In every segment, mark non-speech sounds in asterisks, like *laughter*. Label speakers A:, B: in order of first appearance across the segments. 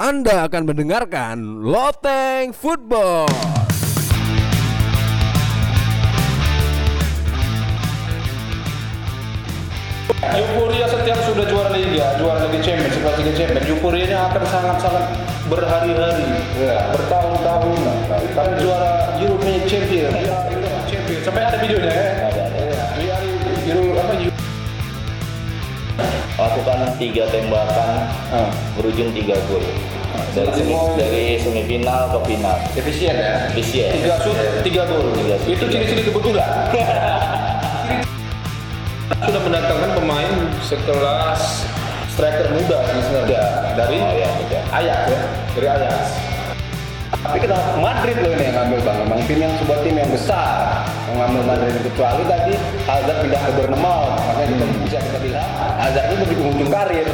A: Anda akan mendengarkan Loteng Football.
B: Euforia setiap sudah juara liga, juara liga champions, setelah liga champions, euforianya akan sangat-sangat berhari-hari, ya, bertahun-tahun. Karena juara European Champion, ya, European Champion, sampai ada videonya ya.
C: Ada, ada.
B: Ya, Euro, Euro apa? Euro,
C: lakukan tiga tembakan
B: ah,
C: berujung tiga gol dari semi, dari semifinal ke final
B: efisien ya.
C: Efisien.
B: Tiga shoot, tiga gol. Itu ciri-ciri kebetulan. *laughs* sudah mendatangkan pemain sekelas striker muda sebenarnya dari
C: Oh, iya, iya.
B: Ajax ya, dari Ajax.
D: Tapi kenapa Madrid loh ini yang ngambil bang? Memang tim yang sebuah tim yang besar yang ngambil Madrid kecuali tadi Hazard pindah ke Bournemouth makanya kita bisa kita bilang Hazard itu begitu ujung karir.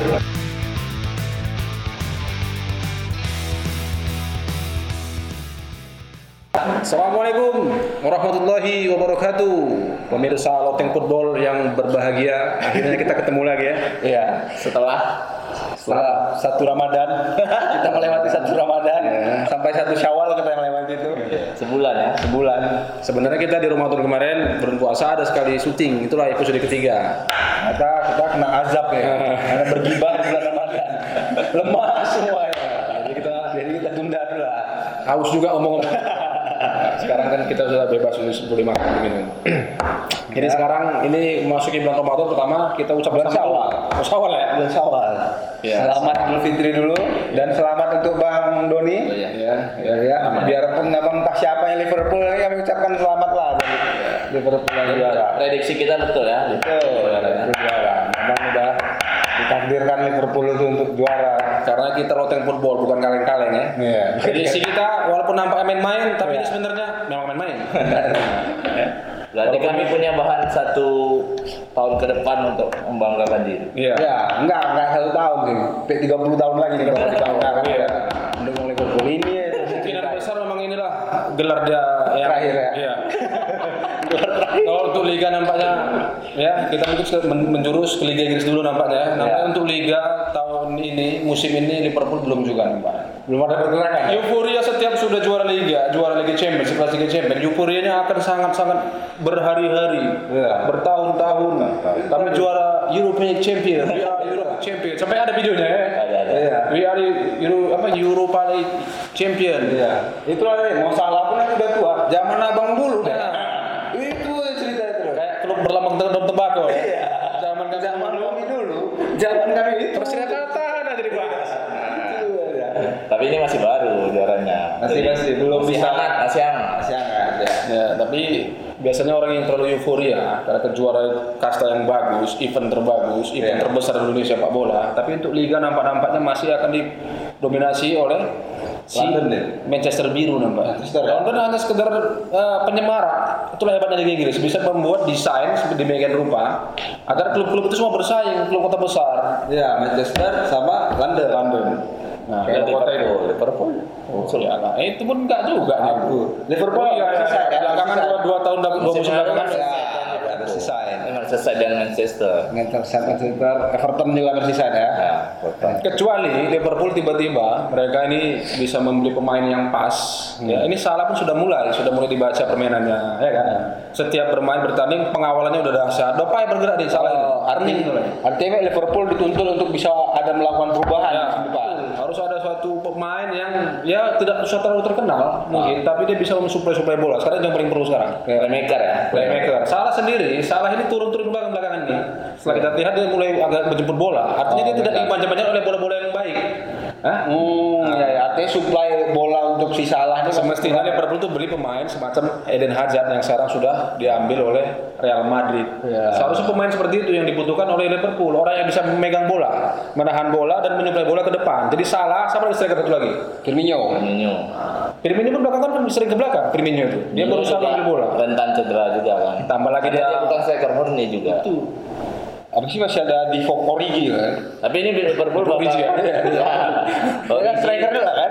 B: Assalamualaikum warahmatullahi wabarakatuh. Pemirsa Loteng Football yang berbahagia Akhirnya kita ketemu lagi ya.
D: Iya.
C: setelah
D: Setelah satu Ramadan. *laughs* Kita melewati satu Ramadan. Sampai satu Syawal kita yang lewati itu.
C: Sebulan ya
B: Sebulan. Sebenarnya kita di Ramadan kemarin berpuasa ada sekali syuting. Itulah episode ketiga.
D: Ternyata kita kena azab ya. *laughs* Karena bergibah di bulan Ramadan. Lemah semua ya. Jadi kita jadi kita tunda dulu lah.
B: Haus juga omong-omong *laughs* Sekarang kan kita sudah bebas boleh makan minum Jadi sekarang ini masuki bulan Ramadan pertama kita ucapkan
D: Bulan Syawal.
B: Oh, Syawal ya?
D: Bulan Syawal.
B: Iya.
D: Selamat Idul Fitri dulu dan selamat untuk Bang Doni.
C: Iya.
B: Ya,
D: Ya, ya. Biarpun abang entah siapa yang Liverpool ini kami ucapkan selamat lah dari Liverpool yang juara.
C: prediksi kita betul ya
D: Betul, juara. Memang udah ditakdirkan Liverpool itu untuk juara.
B: Karena kita loteng football bukan kaleng-kaleng ya.
D: Iya.
B: Prediksi kita walaupun nampak main-main, tapi ini sebenarnya memang main-main. *laughs*
C: berarti kami punya bahan satu tahun ke depan untuk membanggakan diri
B: Iya.
D: Ya, enggak, enggak satu tahun sih. Sampai 30 tahun lagi kita bakal dibanggakan.
B: Iya.
D: Mendukung Liverpool ini ya.
B: Kemungkinan besar memang inilah gelar dia yang
D: Terakhir ya?
B: Iya. Kalau untuk liga nampaknya ya kita mungkin menjurus ke Liga Inggris dulu nampaknya. ya. Nampaknya
D: Ya.
B: untuk liga tahun ini musim ini Liverpool belum juga nampaknya.
D: Belum ada pergerakan. ya?
B: Euforia setiap sudah juara liga, juara Liga Champions, sekelas Liga Champions, euforianya akan sangat-sangat berhari-hari,
D: Iya.
B: bertahun-tahun. Kami juara European Champion, we are European Champion. Sampai ada videonya ya.
C: ada ada
D: Iya.
B: We are Euro, apa Europa League Champion.
D: Iya. Itulah nih, mau salah pun yang udah tua. Zaman abang dulu.
B: Nah.
D: Itu cerita itu.
B: Kayak klub berlambang daun tembakau. ya.
D: Iya.
B: Zaman kami
D: Zaman kami dulu. Zaman kami itu.
B: perserikatan aja dibahas.
D: Itu ya.
C: tapi ini masih baru juaranya
D: Masih-
C: Jadi,
D: masih belum
C: masih
D: bisa.
C: hangat masih hangat
D: Masih hangat ya.
B: Ya, tapi biasanya orang yang terlalu euforia karena kejuara kasta yang bagus, event terbagus, event
D: Iya.
B: terbesar di Indonesia sepak bola, tapi untuk liga nampak-nampaknya masih akan didominasi oleh si
D: London ya?
B: Manchester biru nampak.
D: Manchester, ya?
B: London hanya sekedar eh, penyemarak. Itulah hebatnya Liga Inggris, bisa membuat desain seperti demikian rupa agar klub-klub itu semua bersaing, klub kota besar.
D: Iya, Manchester sama London.
B: London. Nah,
C: Kayak
B: kota itu.
C: Liverpool
B: Oh, ya, nah, itu pun enggak juga nih.
D: Aku. Liverpool
B: iya,
D: selesai kan?
B: belakangan dua, dua tahun dua musim belakangan
C: kan
D: Ya,
C: selesai.
D: ada selesai.
C: dengan Manchester
D: Manchester, Manchester, Everton juga tersisa ya.
C: ya betul.
B: Kecuali Liverpool tiba-tiba mereka ini bisa membeli pemain yang pas. Ya, ini salah pun sudah mulai, sudah mulai dibaca permainannya, ya kan? Setiap bermain bertanding pengawalannya udah dahsyat. Dopay bergerak di salah ini.
D: Oh, arti,
B: Arti mulai.
D: artinya Liverpool dituntut untuk bisa ada melakukan perubahan
B: Ya,
D: musim depan.
B: betul. harus ada suatu pemain yang ya tidak usah terlalu terkenal mungkin, tapi dia bisa mensuplai-suplai bola. Sekarang yang paling perlu sekarang.
C: playmaker ya
B: Playmaker. Salah sendiri, salah ini turun-turun belakang belakangan ini. Setelah kita lihat dia mulai agak menjemput bola. Artinya
D: Oh,
B: dia tidak
D: benar.
B: dipanjang-panjang oleh bola-bola yang baik. Hah?
D: Hmm, ya, ya, artinya suplai bola untuk si Salah ini
B: Semestinya Liverpool itu beli pemain semacam Eden Hazard yang sekarang sudah diambil oleh Real Madrid.
D: Ya.
B: Seharusnya pemain seperti itu yang dibutuhkan oleh Liverpool, orang yang bisa memegang bola, menahan bola dan menyuplai bola ke depan. Jadi salah, sama lagi striker satu lagi.
D: Firmino.
C: Firmino
B: Firmino pun belakangan kan sering ke belakang, Firmino itu. Dia berusaha mengambil bola.
C: rentan cedera juga kan
B: Tambah lagi
C: Karena
B: dia-
C: dia bukan striker murni juga
B: Itu.
D: Apa sih masih ada di Origi kan?
C: tapi ini Liverpool bakal
B: ya?
C: Ya.
D: Oh, kan striker juga kan?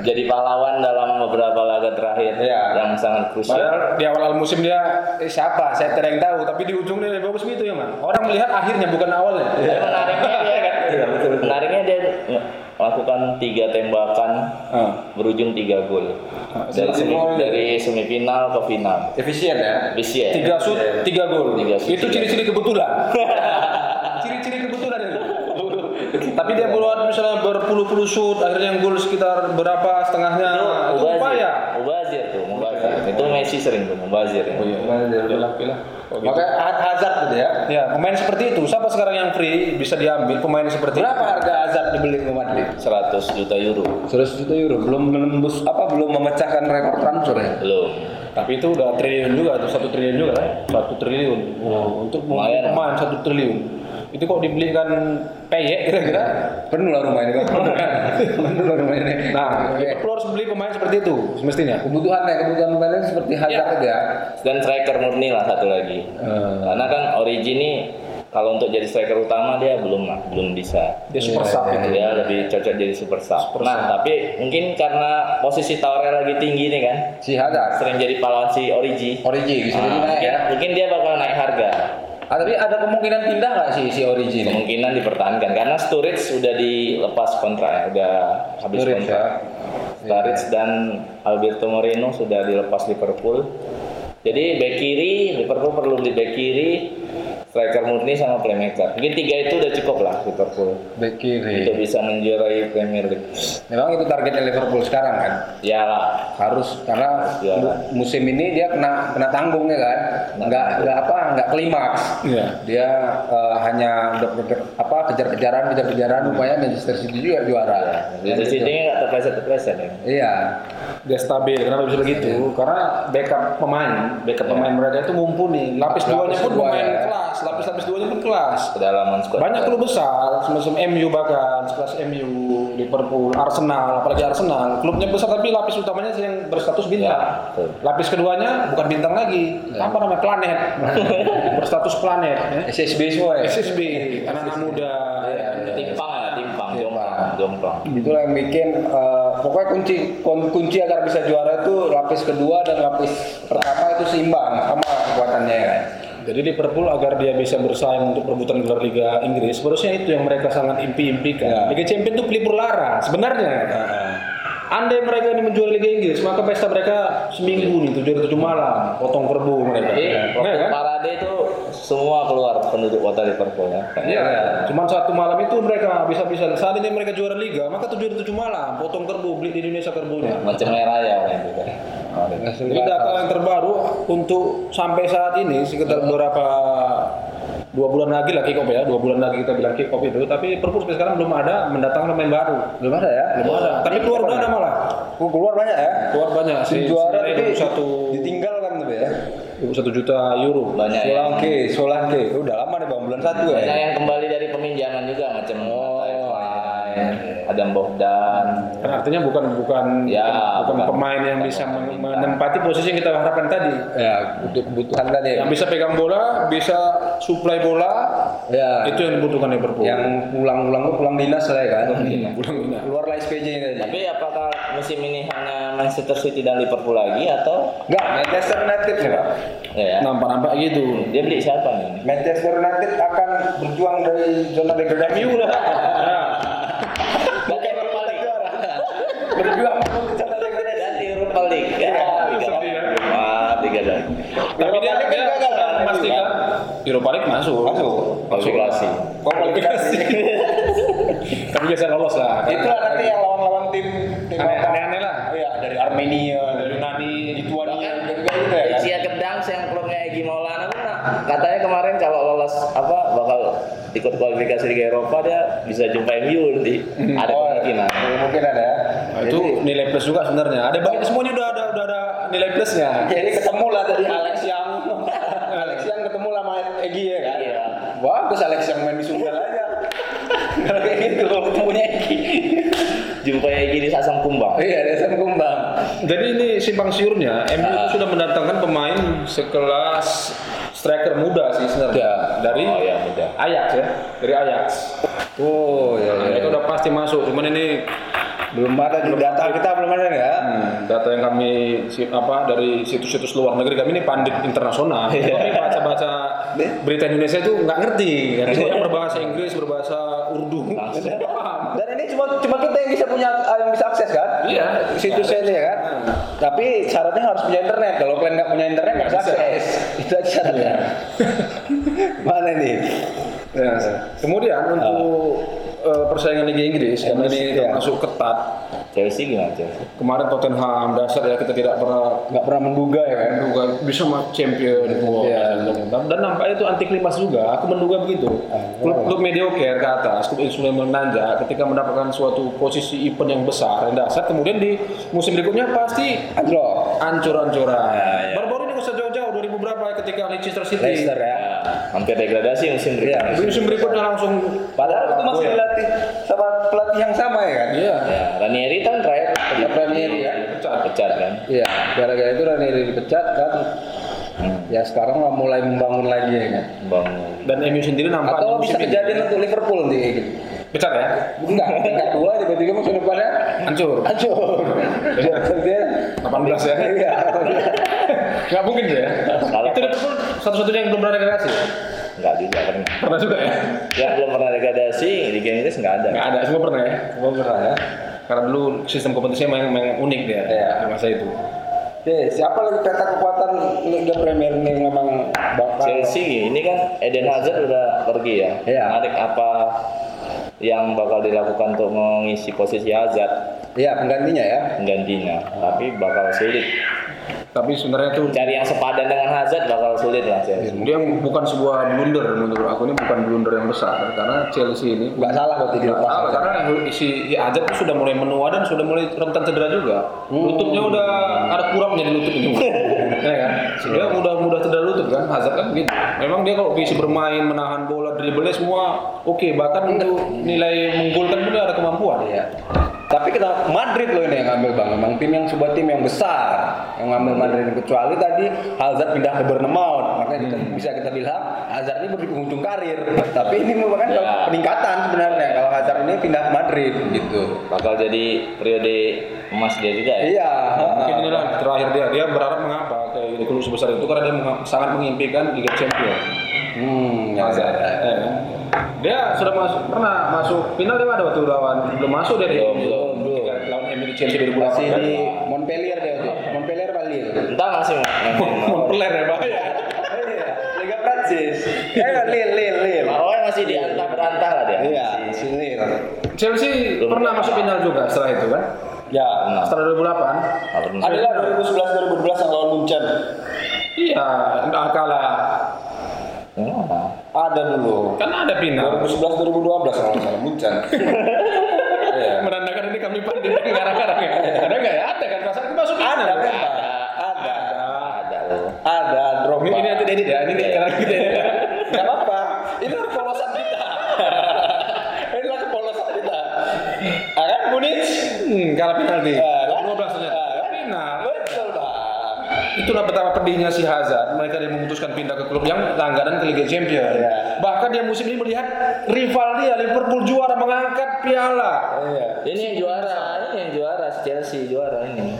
C: jadi pahlawan dalam beberapa laga terakhir
D: Iya.
C: yang sangat krusial
B: Padahal di awal-awal musim dia eh, siapa? Saya tidak yang tahu, tapi di ujung dia bagus gitu ya, Man. Orang melihat akhirnya bukan awalnya.
C: Tapi menariknya dia kan *laughs*
D: Iya, betul, betul.
C: menariknya dia melakukan tiga tembakan
D: Ah.
C: berujung tiga gol dari,
B: dari
C: semi- dari semifinal ke final.
D: Efisien ya.
C: Ya?
B: Tiga shoot, tiga gol.
C: Tiga shoot,
B: itu ciri-ciri kebetulan. *laughs* itu. Tapi dia buat misalnya berpuluh-puluh shoot, akhirnya yang gol sekitar berapa setengahnya. Itu
C: Mubazir.
B: upaya.
C: Mubazir tuh, Mubazir. Itu Messi sering tuh Mubazir. ya.
B: Oh iya, oke lah. Oh, gitu.
D: Ha- Hazard gitu ya.
B: Ya, pemain seperti itu. Siapa sekarang yang free bisa diambil pemain seperti
D: Berapa
B: itu?
D: harga Hazard dibeli ke Madrid?
C: 100 juta euro.
D: 100 juta euro. Belum menembus apa belum memecahkan rekor transfer ya?
C: Belum.
B: Tapi itu udah triliun juga tuh, satu triliun juga kan? Satu triliun. Oh, untuk pemain satu triliun. Itu kok dibelikan peyek kira-kira?
D: Penuh lah rumah ini kan. Penuh lah rumah ini.
B: Nah,
D: Oke.
B: Liverpool harus beli pemain seperti itu semestinya.
D: kebutuhannya kebutuhan pemainnya seperti Hazard aja.
C: Dan striker murni lah satu lagi.
D: Eh.
C: Karena kan Origi ini kalau untuk jadi striker utama dia belum lah, belum bisa.
B: Dia super sub itu.
C: Dia lebih cocok jadi super sub. nah, tapi mungkin karena posisi tawarnya lagi tinggi nih kan,
D: Si Hazard.
C: sering jadi pahlawan si Origi.
D: Origi bisa jadi
C: Ah,
D: naik
C: mungkin,
D: ya.
C: mungkin dia bakal naik harga.
D: Ah, tapi ada kemungkinan pindah nggak si si Origi ini?
C: Kemungkinan dipertahankan karena Sturridge sudah dilepas kontraknya, udah habis
D: Sturridge,
C: kontrak.
D: ya.
C: Sturridge dan Alberto Moreno sudah dilepas Liverpool. Jadi back kiri Liverpool perlu beli back kiri, striker murni sama playmaker. Mungkin tiga itu udah cukup lah Liverpool
D: Back
C: untuk
D: kiri.
C: bisa menjuarai Premier League.
D: Memang itu targetnya Liverpool sekarang kan?
C: Ya lah,
D: Harus karena mu- musim ini dia kena kena tanggung ya kan? Nggak nggak apa nggak klimaks.
B: Iya.
D: Dia eh, hanya udah apa kejar-kejaran kejar-kejaran rupanya Manchester City juga juara.
C: di sini nggak terpleset-terpleset ya.
D: Iya.
B: Dia stabil. Kenapa bisa begitu? Karena backup pemain, backup pemain mereka itu mumpuni. Lapis
D: Lapis
B: duanya pun
D: kedua
B: pemain
D: ya.
B: kelas, lapis-lapis duanya pun kelas.
C: Kedalaman squad.
B: Banyak klub besar, semacam MU bahkan, sekelas MU, Liverpool, Arsenal, apalagi Arsenal. Klubnya besar tapi lapis utamanya yang berstatus bintang.
C: Ya, betul.
B: lapis keduanya bukan bintang lagi, apa namanya planet, *laughs* berstatus planet. Ya.
D: SSB semua ya.
B: SSB, anak-anak muda. ya.
C: Timpang ya, timpang, jomplang, jomplang.
D: Itulah yang bikin eh, pokoknya kunci kun- kunci agar bisa juara itu lapis kedua dan lapis pertama itu seimbang sama kekuatannya ya kan.
B: Jadi Liverpool agar dia bisa bersaing untuk perebutan gelar Liga Inggris, seharusnya itu yang mereka sangat impi-impikan.
D: Ya.
B: Liga Champions itu pelipur lara sebenarnya. Andai mereka ini menjual Liga Inggris, maka pesta mereka seminggu nih, tujuh hari tujuh malam, potong kerbau mereka.
C: Jadi
B: Ya,
C: waktu
B: kan?
C: parade itu semua keluar penduduk kota Liverpool ya.
B: Iya, cuman satu malam itu mereka bisa-bisa. Saat ini mereka juara Liga, maka tujuh hari tujuh malam, potong kerbau, beli di Indonesia kerbaunya.
C: Macam merah ya orang itu kan.
B: Jadi data yang terbaru untuk sampai saat ini sekitar beberapa dua bulan lagi lah kick off ya, dua bulan lagi kita bilang kick off itu, tapi sampai sekarang belum ada mendatangkan pemain baru.
D: Belum ada ya?
B: Belum ada. Tapi keluar udah ada malah.
D: Oh, keluar banyak ya?
B: Keluar banyak
D: Si juara tapi
B: 21
D: ditinggal kan tapi ya.
B: 21 juta euro.
C: Banyak ya.
D: Solanke, Solanke. Udah lama nih bang bulan satu ya.
C: Banyak yang kembali dari peminjaman juga macam
D: Oh,
C: Adam Bogdan.
B: Kan artinya bukan bukan
C: Ya,
B: bukan,
C: bukan.
B: pemain yang bisa men- menempati posisi yang kita harapkan tadi.
D: Ya, untuk kebutuhan tadi.
B: Yang bisa pegang bola, bisa supply bola,
D: Ya.
B: itu yang dibutuhkan Liverpool.
D: yang pulang-pulang pulang dinas lah ya kan.
B: Pulang dinas.
D: Keluar lah SPJ tadi.
C: Tapi apakah musim ini hanya Manchester City dan Liverpool lagi atau
D: Enggak, Manchester United Pak.
C: ya? ya?
B: Nampak-nampak gitu.
C: Dia beli siapa nih?
D: Manchester United akan berjuang dari zona degradasi.
B: MU lah.
C: Bukan Europa League.
D: Degradasi.
C: Dan di Europa League. Ya, tiga
B: sedih ya.
C: Tiga dan
B: Tapi dia,
D: kan gagal, kan?
B: memastikan Europa League masuk.
D: Masuk.
C: kualifikasi.
D: Kualifikasi? *laughs*
B: Tapi biasa lolos lah.
D: Itulah nanti yang lawan-lawan tim
B: aneh-aneh lah.
D: Iya, dari Armenia,
B: Dari Yunani,
D: Lituania, kan.
C: Cia Kedang yang klubnya Egi Maulana nah, katanya kemarin kalau lolos apa bakal ikut kualifikasi Liga Eropa dia bisa jumpa MU nanti. Ada
D: Oh,
C: kemungkinan.
D: Kemungkinan ya.
B: Nah, itu nilai plus juga sebenarnya. Ada banyak semuanya udah ada udah ada nilai plusnya.
D: Jadi ketemu lah tadi Alex yang *laughs* Alex yang ketemu sama Egi ya kan.
C: Iya.
D: Bagus Alex yang main di Sumber aja. Kalau kayak gitu ketemunya Egi.
C: Jumpa Egi di Sasang Kumbang.
D: Iya, Desa Kumbang.
B: Jadi ini simpang siurnya, MU
C: Ah.
B: itu sudah mendatangkan pemain sekelas striker muda sih sebenarnya. Dari
C: Oh ya.
B: Ajax ya, dari Ajax.
D: Oh,
B: Nah,
D: iya,
B: itu udah pasti masuk. Cuman ini
D: Belum ada di data kita belum ada ya.
B: hmm, data yang kami apa dari situs-situs luar negeri kami ini pandit internasional. Kami baca-baca berita Indonesia itu nggak ngerti. Kan? Yang berbahasa Inggris, berbahasa Urdu.
D: Dan ini cuma cuma kita punya ah, yang bisa akses kan?
B: Iya.
D: Situsnya ini ya kan? Tapi syaratnya harus punya internet. Kalau kalian nggak punya internet nggak bisa akses. Itu aja syaratnya. *laughs* Mana nih?
B: Ya. Kemudian untuk eh, persaingan Liga Inggris karena ini
D: Iya.
B: termasuk ketat.
C: Chelsea gimana Chelsea?
B: Kemarin Tottenham dasar ya kita tidak pernah
D: Nggak pernah menduga ya kan?
B: menduga bisa masuk champion Wah,
D: Iya.
B: dan, dan nampaknya itu anti klimaks juga aku menduga begitu klub klub mediocre ke atas klub yang sudah menanjak ketika mendapatkan suatu posisi event yang besar yang dasar kemudian di musim berikutnya pasti
D: Anjlok.
B: ancur-ancuran
C: Ya, ya.
B: baru-baru ini usah jauh-jauh 2000 berapa ya ketika Leicester City
D: Leicester ya.
C: Ya, hampir degradasi musim berikutnya.
B: musim berikutnya langsung
D: Padahal itu masih dilatih sama pelatih yang sama ya kan?
B: iya
C: Ya, Ranieri kan terakhir
D: Tetap Ranieri ya.
B: pecat
C: pecat kan.
D: Iya, gara-gara itu Ranieri dipecat kan.
C: Hmm.
D: Ya sekarang lah mulai membangun lagi ya kan.
C: Bang.
B: dan MU sendiri nampak
D: Atau bisa
B: ini
D: kejadian untuk Liverpool nanti gitu.
B: pecat ya
D: Enggak, enggak dua tiba-tiba musim depannya
B: hancur
D: hancur. Dia dia
B: 18 ya
D: Iya.
B: nggak mungkin ya satu-satunya yang belum pernah degradasi
C: Enggak juga pernah.
B: pernah juga ya
C: Yang belum pernah degradasi di Liga Inggris enggak ada.
B: nggak ada semua pernah ya
D: Gua pernah ya.
B: karena dulu sistem kompetisinya memang, memang unik dia
D: Iya.
B: di masa itu
D: Oke, siapa lagi peta kekuatan Liga Premier ini memang bakal
C: Chelsea ini kan Eden Hazard udah pergi ya.
D: Iya.
C: Menarik apa yang bakal dilakukan untuk mengisi posisi Hazard
D: Iya, penggantinya ya.
C: penggantinya. Tapi bakal sulit.
B: Tapi sebenarnya itu
C: Cari yang sepadan dengan Hazard bakal sulit lah Chelsea.
B: dia bukan sebuah blunder menurut aku ini bukan blunder yang besar karena Chelsea ini
D: Enggak salah
B: Nggak
D: dilepas.
B: salah, karena si si Hazard tuh sudah mulai menua dan sudah mulai rentan cedera juga. Lututnya udah ada kurangnya di lutut ini. *laughs* ya kan? Dia mudah mudah lutut kan, Hazard kan gitu. Memang dia kalau bisa bermain, menahan bola, dribble semua oke, bahkan untuk nilai menggolkan pun dia ada kemampuan.
D: Iya. Tapi kita Madrid loh ini yang ngambil bang, memang tim yang sebuah tim yang besar yang ngambil Madrid kecuali tadi Hazard pindah ke Bournemouth, makanya kita, bisa kita bilang Hazard ini di penghujung karir. Tapi ini merupakan
C: Ya.
D: peningkatan sebenarnya kalau Hazard ini pindah ke Madrid gitu.
C: Bakal jadi periode emas dia juga ya.
D: Iya.
B: Mungkin inilah terakhir dia. Dia berharap mengapa ke di klub sebesar itu karena dia sangat mengimpikan Liga Champions.
D: Hmm, ya, ya, ya.
B: Ya kan? Dia sudah masuk pernah masuk final dia ada waktu lawan belum masuk dia di
C: Belum, belum,
D: belum.
B: Lawan MU di Chelsea 2008
D: Masih
B: kan?
D: di Montpellier dia tuh. Montpellier Bali.
C: Entah masih main- *laughs*
B: Montpellier ya Pak.
D: Iya, Liga Prancis. Eh, Lille, Lille, Lille.
C: Pokoknya masih di antah berantah lah dia.
D: Iya, Lille.
B: Chelsea pernah masuk final juga setelah itu kan?
D: Ya.
C: Nah,
B: Setelah 2008.
C: nggak pernah.
D: Adalah 2011 2012 yang lawan Munchen.
B: Iya, enggak kalah.
C: Ya.
D: Ada dulu.
B: Kan ada final.
D: 2011 2012 kalau salah Munchen. Iya.
B: Menandakan ini kami pandai ngarang-ngarang ya. Ada nggak ya? Ada kan perasaan masuk.
D: Ada.
B: Ada.
D: Ada.
C: Ada loh.
D: Ada drop.
B: Ini, ini nanti edit ya. Ini nih karena kita ya.
D: Gak apa-apa. Ini kepolosan kita. *laughs* Inilah kepolosan kita. Ah kan, Munich?
B: Hmm, kalah penalti.
D: Ah, kan?
B: 12 ternyata.
D: Ah, kan?
B: Final.
D: Betul, Pak.
B: Pedihnya si Hazard. Mereka dia memutuskan pindah ke klub yang langganan ke Liga Champions.
D: Iya.
B: Bahkan dia musim ini melihat rival dia Liverpool juara mengangkat piala.
D: Iya.
C: Ini yang juara, ini yang juara si Chelsea juara ini.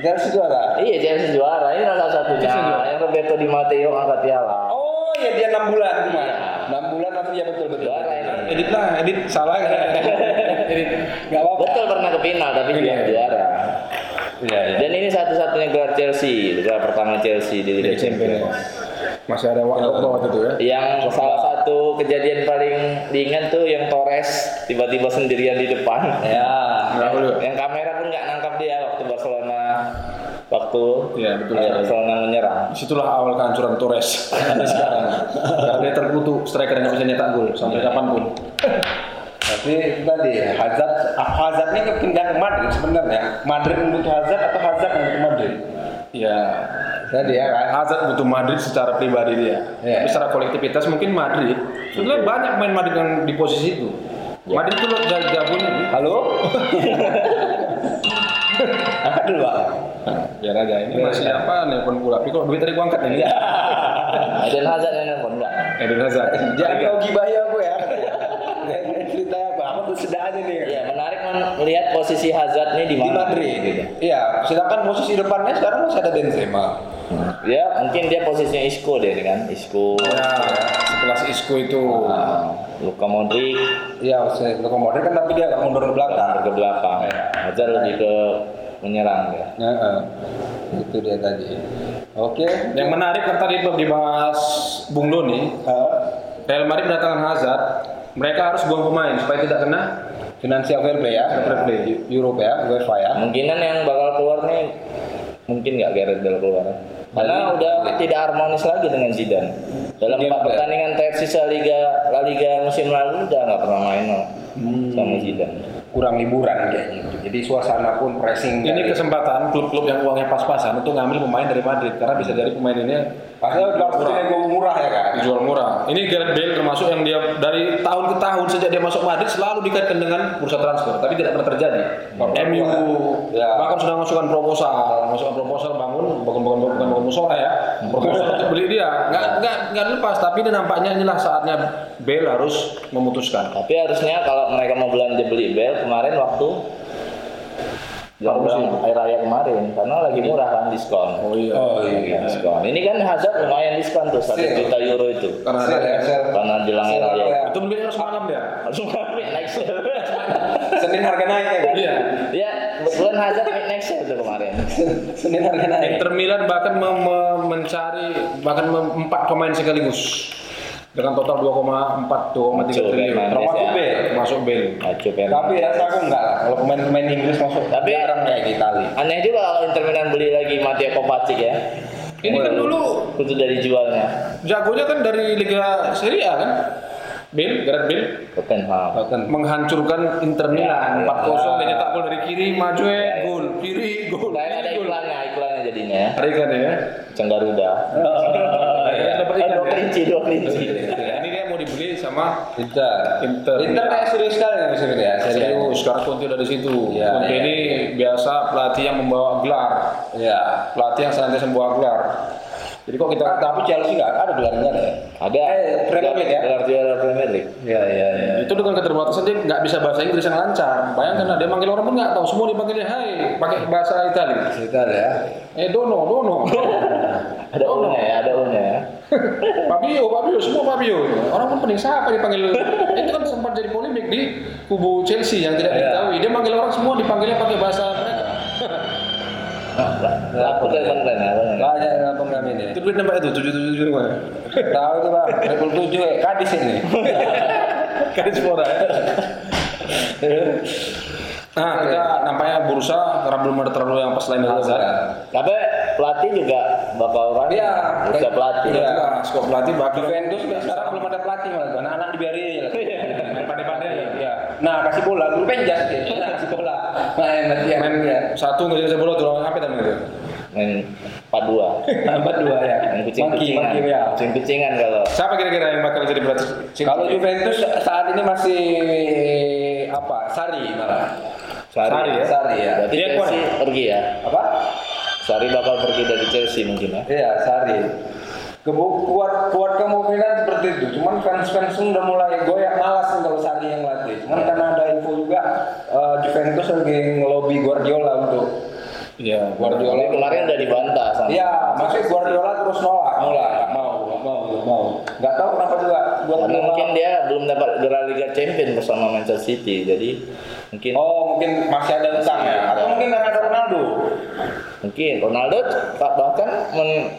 D: Chelsea juara.
C: Iya Chelsea juara, ini salah satunya. Yang Roberto Di Matteo angkat piala.
D: Oh, ya dia 6 bulan kemarin. 6 bulan nanti ya betul betul.
C: Juara ini.
B: Edit lah, edit salah. *laughs* edit.
D: Gak apa-apa.
C: Betul pernah ke final tapi dia
B: Iya.
C: juara.
D: Iya, iya.
C: Dan ini satu-satunya gelar Chelsea, gelar pertama Chelsea di Liga
B: Champions. Masih ada waktu waktu itu ya.
C: Yang salah satu kejadian paling diingat tuh yang Torres tiba-tiba sendirian di depan.
D: Ya.
C: Yang, yang kamera pun nggak nangkap dia waktu Barcelona waktu
B: Iya, betul.
C: eh, Barcelona menyerang.
B: Di situlah awal kehancuran Torres sekarang. *laughs* Karena dia terkutuk striker yang bisa nyetak gol sampai kapan pun.
D: Tapi itu tadi Hazard, ah, Hazard ini pindah ke Madrid sebenarnya. Madrid membutuh Hazard atau Hazard membutuh Madrid?
B: Ya,
D: Tadi ya kan.
B: Hazard butuh Madrid secara pribadi dia. Tapi secara kolektivitas mungkin Madrid. Sebenarnya banyak pemain Madrid yang di posisi itu. Madrid itu loh ja- jagonya.
D: Halo? Angkat dulu pak.
B: Biar aja ini masih apa nelpon pula. Tapi kok duit tadi gua angkat nih. *laughs*
C: Eden Hazard yang nelfon enggak?
B: Eden Hazard.
D: Jangan kau gibahi aku ya. Cerita apa? Apa sedahnya nih?
C: Iya, menarik men- melihat posisi Hazard nih di
D: Di
C: mana.
D: Madrid. Iya. Sedangkan posisi depannya sekarang masih ada Benzema.
C: Ya, mungkin dia posisinya Isco deh kan, Isco.
B: Ya, sekelas Isco itu.
C: Nah, Luka Modric
D: Iya, Luka Modric kan tapi dia agak mundur ke belakang.
C: ke belakang.
D: Iya.
C: Hazard lebih ke menyerang ya.
D: Heeh. Itu dia tadi. Oke.
B: Yang menarik kan tadi dibahas Bung Doni,
D: Heeh.
B: Real Madrid mendatangkan Hazard, mereka harus buang pemain supaya tidak kena
D: Financial fair play ya,
B: Fair play.
D: Europe ya, UEFA ya.
C: Kemungkinan yang bakal keluar nih mungkin nggak Gareth Bale keluar. Karena udah tidak harmonis lagi dengan Zidane. Dalam empat pertandingan tersisa Liga La Liga musim lalu udah nggak pernah main loh
D: Hmm.
C: sama Zidane.
D: Kurang liburan kayaknya. gitu. Jadi suasana pun pressing.
B: Ini
D: dari-
B: kesempatan klub-klub yang uangnya pas-pasan untuk ngambil pemain dari Madrid karena bisa jadi pemain ini
D: Padahal harus nego murah ya kan.
B: dijual murah. Ini Gareth Bale termasuk yang dia dari tahun ke tahun sejak dia masuk Madrid selalu dikaitkan dengan bursa transfer, tapi tidak pernah terjadi. MU
D: Ya.
B: bahkan sudah masukkan proposal, masukkan proposal bangun, bukan bukan bukan bangun musola ya, proposal untuk beli dia. Nggak nggak nggak lepas, tapi ini nampaknya inilah saatnya Bale harus memutuskan.
C: Tapi harusnya kalau mereka mau belanja beli Bale kemarin waktu Jelang air raya kemarin karena lagi murah kan diskon.
B: Oh iya.
D: Oh
C: Lagi
D: iya.
C: diskon. Ini kan Hazard lumayan diskon tuh satu juta euro itu
B: Karena
D: ya,
C: karena jelang air raya.
D: ya.
B: itu beli harus malam dia.
C: Langsung kami naik sale. *laughs*
D: Senin harga naik ya kan?
B: Iya.
C: Ya, kebetulan Hazard next sale tuh kemarin. *laughs*
D: Senin harga naik.
B: Inter Milan bahkan mencari bahkan empat pemain sekaligus dengan total 2,4 2,3
C: Muncul
B: triliun
C: Fernandes
D: Termasuk
C: ya.
D: Bale.
C: Acu Fernandes.
D: Tapi rasa aku enggak lah. Kalau pemain-pemain Inggris masuk
C: Tapi-
D: jarang kayak di Itali.
C: Aneh juga kalau Inter Milan beli lagi Mattia Kovacic ya.
B: Ini kan dulu
C: Itu dari jualnya.
B: jagonya kan dari Liga Serie A kan. Bale, Gareth Bale
C: Tottenham.
B: menghancurkan Inter Milan
C: Ya,
B: 4-0
D: ya.
B: dia nyetak gol dari kiri maju eh,
C: Ya, ya.
B: gol kiri gol
C: Kayak ada
B: kiri, gol.
C: iklannya, iklannya jadinya ya.
B: Ada ikan ya.
C: Cenggaruda.
B: Iya, dapat ikan
C: Dua
B: ya.
C: kelinci, dua kelinci.
B: Ini dia mau dibeli sama
D: Inter.
B: Inter.
D: Inter kayak serius sekali ya musim ini ya.
B: Serius, sekarang Conte udah di situ.
D: Iya,
B: Conte
D: iya.
B: ini biasa pelatih yang membawa gelar,
D: Ya.
B: pelatih yang senantiasa membawa gelar. Jadi kok kita
D: Tapi Chelsea nggak ada gelarnya ya.
C: Ada.
D: Eh, Premier League ya?
C: Gelar juara Premier League.
D: Iya iya iya.
B: itu dengan keterbatasan dia nggak bisa bahasa Inggris yang lancar. Bayangkan lah, dia manggil orang pun nggak tahu. Semua dipanggilnya Hai, pakai bahasa Italia.
D: Inter ya.
B: Eh Dono, Dono. *laughs*
C: Ada unya ya, ada unya ya. *laughs*
B: Fabio, Fabio, semua Fabio. Orang pun pening siapa dipanggil. *laughs* itu kan sempat jadi polemik di kubu Chelsea yang tidak
D: Iya.
B: diketahui. Dia manggil orang semua dipanggilnya pakai bahasa mereka.
C: Aku tuh teman keren ya.
D: Banyak dalam program ini.
B: Itu duit itu tujuh tujuh tujuh lima.
D: Tahu itu bang. Level tujuh ya. Kadis ini. *laughs*
B: Kadis Flora ya. Nah, kita nampaknya bursa karena belum ada terlalu yang pas lain dari Hazard.
C: Tapi pelatih juga bakal orang.
D: Iya.
C: Bisa pelatih.
B: Iya. skop pelatih bakal
D: Juventus juga sekarang belum ada pelatih malah. Anak-anak dibiarin aja. *laughs* Nah kasih bola. Dulu penjas dia. Nah, kasih bola. Main nanti yang
B: Main
D: ya.
B: satu nggak bisa bola tuh apa namanya itu?
C: Main 42.
D: Empat dua ya.
C: Main
D: Maki,
C: kucing-kucingan.
D: maki ya.
C: Kucing-kucingan kalau.
B: Siapa kira-kira yang bakal jadi pelatih?
D: Kalau Juventus saat ini masih apa? Sari malah.
B: Sari ya?
D: Sari ya.
C: Berarti
B: Dia
C: Chelsea pergi ya.
D: Apa?
C: Sari bakal pergi dari Chelsea mungkin ya.
D: Iya, Sari. Kuat kuat kemungkinan seperti itu. Cuman fans-fans udah mulai goyah malas kalau Sari yang latih. Cuman karena ada info juga eh, Juventus lagi ngelobi Guardiola untuk
B: Iya,
D: Guardiola.
C: Tapi kemarin udah dibantah sama.
D: Iya, maksudnya Guardiola terus nolak, nolak, nggak mau, nggak mau, nggak mau. Nggak tahu kenapa juga Guardiola.
C: mungkin dia belum dapat gelar Liga Champions bersama Manchester City. Jadi mungkin
D: Oh, mungkin masih ada utang ya? Atau mungkin karena Ronaldo?
C: Mungkin Ronaldo bahkan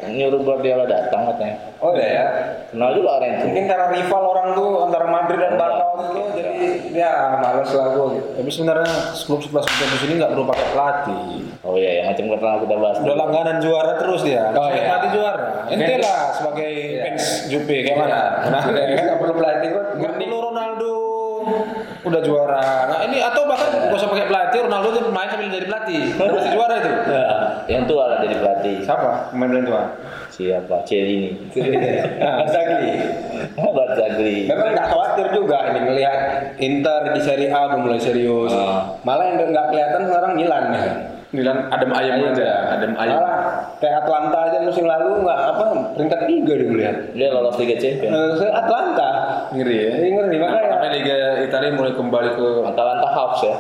C: menyuruh Guardiola datang katanya.
D: Oh iya ya.
C: Kenal juga orang itu.
D: Mungkin karena rival orang tuh antara Madrid dan Barca itu, jadi ya males lah gue gitu.
B: Tapi sebenarnya klub sekelas Juventus ini nggak perlu pakai pelatih.
C: Oh iya, yang macam pernah kita bahas.
B: Udah langganan juara terus dia.
D: Oh, iya.
B: pelatih juara. Ente lah sebagai
D: Iya.
B: fans Juve kayak mana? Nah,
D: nggak perlu pelatih
B: nggak Ronaldo udah juara. Nah ini atau bahkan nggak usah pakai pelatih, Ronaldo tuh main sambil jadi pelatih. Udah pasti juara itu.
C: Ya, yang tua lah jadi pelatih.
B: Siapa pemain paling tua?
C: Siapa? Celini.
D: Inzaghi.
C: Barzagli.
D: Memang nggak khawatir juga ini melihat Inter di Serie A udah mulai serius.
C: Ah.
D: Malah yang nggak kelihatan sekarang Milan ya.
B: Milan adem ayam aja, adem ayam.
D: Malah kayak Atlanta aja musim lalu nggak apa peringkat tiga dia gue lihat.
C: Dia lolos Liga Champions.
D: Eh, saya Atlanta.
B: Ngeri ya.
D: Ini ngeri makanya.
B: Sampai Liga Italia mulai kembali ke
C: Atalanta Hawks ya.